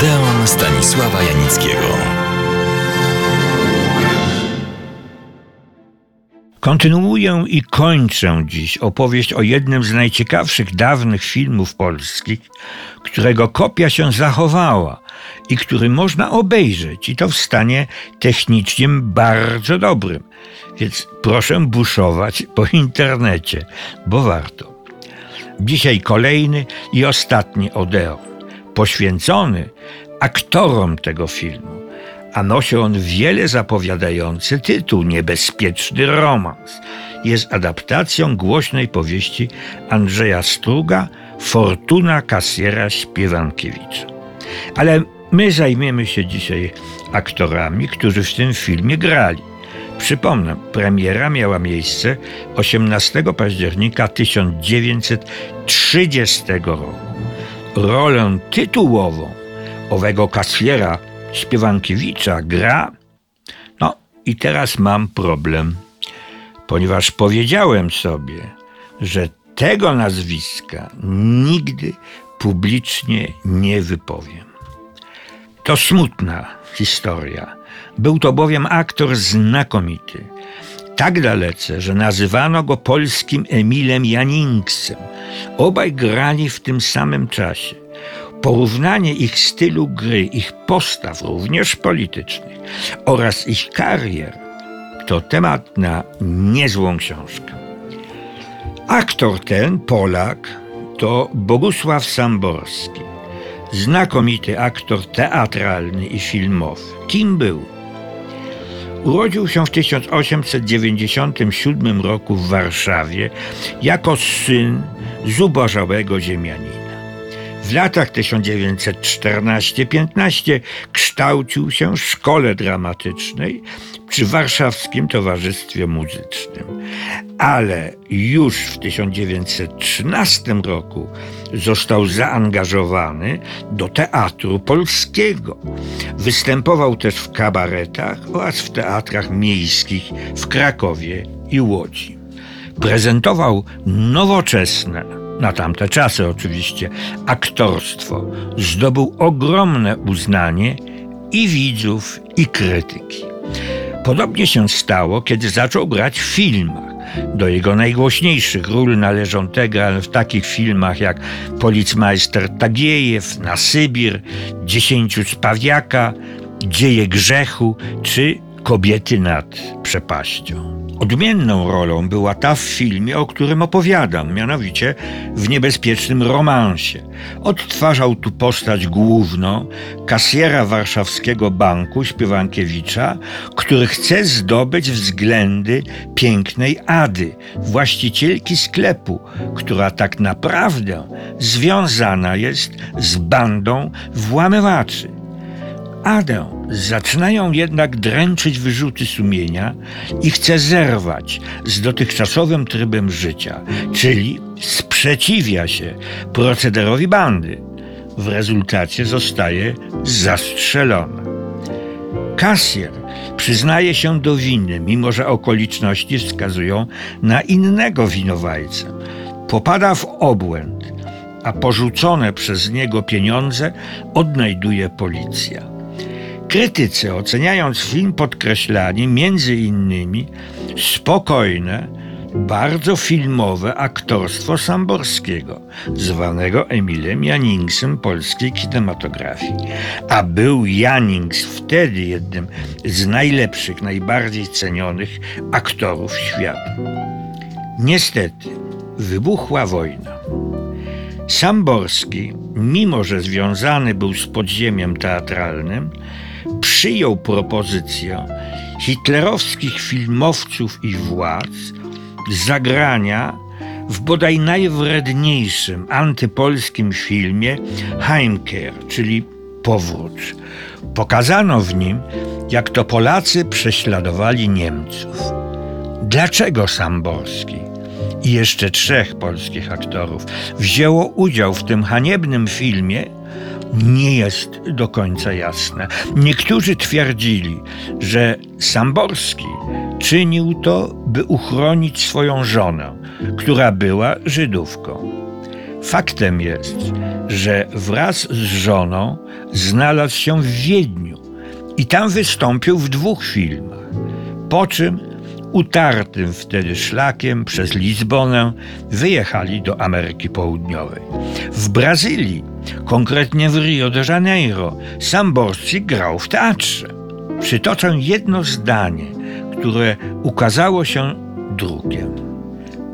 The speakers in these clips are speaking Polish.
Odeon Stanisława Janickiego. Kontynuuję i kończę dziś opowieść o jednym z najciekawszych dawnych filmów polskich, którego kopia się zachowała i który można obejrzeć, i to w stanie technicznym bardzo dobrym. Więc proszę buszować po internecie, bo warto. Dzisiaj kolejny i ostatni Odeon, poświęcony aktorom tego filmu a nosi on wiele zapowiadający tytuł Niebezpieczny romans. Jest adaptacją głośnej powieści Andrzeja Struga Fortuna kasjera Śpiewankiewicza. Ale my zajmiemy się dzisiaj aktorami, którzy w tym filmie grali. Przypomnę, premiera miała miejsce 18 października 1930 roku. Rolę tytułową owego kasjera Śpiewankiewicza gra. No i teraz mam problem, ponieważ powiedziałem sobie, że tego nazwiska nigdy publicznie nie wypowiem. To smutna historia. Był to bowiem aktor znakomity. Tak dalece, że nazywano go polskim Emilem Janingsem. Obaj grali w tym samym czasie. Porównanie ich stylu gry, ich postaw, również politycznych, oraz ich karier to temat na niezłą książkę. Aktor ten, Polak, to Bogusław Samborski, znakomity aktor teatralny i filmowy. Kim był? Urodził się w 1897 roku w Warszawie jako syn zubożałego ziemianina. W latach 1914-15 kształcił się w szkole dramatycznej przy Warszawskim Towarzystwie Muzycznym. Ale już w 1913 roku został zaangażowany do teatru polskiego. Występował też w kabaretach oraz w teatrach miejskich w Krakowie i Łodzi. Prezentował nowoczesne, na tamte czasy oczywiście, aktorstwo zdobył ogromne uznanie i widzów, i krytyki. Podobnie się stało, kiedy zaczął grać w filmach. Do jego najgłośniejszych ról należą te w takich filmach jak Policmeister Tagiejew, Na Sybir, Dziesięciu Spawiaka, Dzieje Grzechu czy Kobiety nad przepaścią. Odmienną rolą była ta w filmie, o którym opowiadam, mianowicie w niebezpiecznym romansie. Odtwarzał tu postać główną, kasjera warszawskiego banku Śpiewankiewicza, który chce zdobyć względy pięknej Ady, właścicielki sklepu, która tak naprawdę związana jest z bandą włamywaczy. Adę zaczynają jednak dręczyć wyrzuty sumienia i chce zerwać z dotychczasowym trybem życia, czyli sprzeciwia się procederowi bandy. W rezultacie zostaje zastrzelona. Kasjer przyznaje się do winy, mimo że okoliczności wskazują na innego winowajcę. Popada w obłęd, a porzucone przez niego pieniądze odnajduje policja. Krytycy oceniając film podkreślali między innymi spokojne, bardzo filmowe aktorstwo Samborskiego, zwanego Emilem Janingsem polskiej kinematografii. A był Janings wtedy jednym z najlepszych, najbardziej cenionych aktorów świata. Niestety, wybuchła wojna. Samborski, mimo że związany był z podziemiem teatralnym, przyjął propozycję hitlerowskich filmowców i władz zagrania w bodaj najwredniejszym antypolskim filmie Heimkehr, czyli Powrót. Pokazano w nim, jak to Polacy prześladowali Niemców. Dlaczego Samborski i jeszcze trzech polskich aktorów wzięło udział w tym haniebnym filmie, nie jest do końca jasne. Niektórzy twierdzili, że Samborski czynił to, by uchronić swoją żonę, która była Żydówką. Faktem jest, że wraz z żoną znalazł się w Wiedniu i tam wystąpił w dwóch filmach. Po czym utartym wtedy szlakiem przez Lizbonę wyjechali do Ameryki Południowej. W Brazylii, konkretnie w Rio de Janeiro, Samborski grał w teatrze. Przytoczę jedno zdanie, które ukazało się drukiem.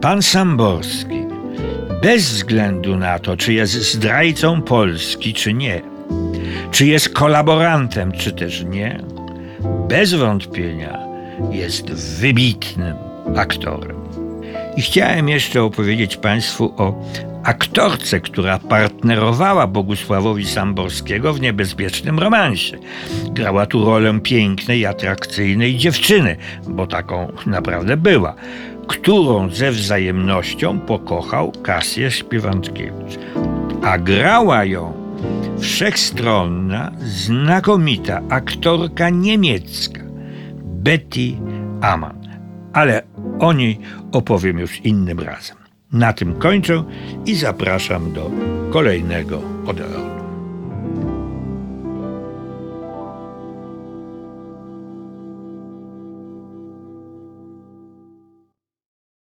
Pan Samborski, bez względu na to, czy jest zdrajcą Polski, czy nie, czy jest kolaborantem, czy też nie, bez wątpienia jest wybitnym aktorem. I chciałem jeszcze opowiedzieć Państwu o aktorce, która partnerowała Bogusławowi Samborskiego w niebezpiecznym romansie. Grała tu rolę pięknej, atrakcyjnej dziewczyny, bo taką naprawdę była, którą ze wzajemnością pokochał Kasję Śpiewantkiewicz. A grała ją wszechstronna, znakomita aktorka niemiecka Betty Amann. Ale o niej opowiem już innym razem. Na tym kończę i zapraszam do kolejnego Odeonu.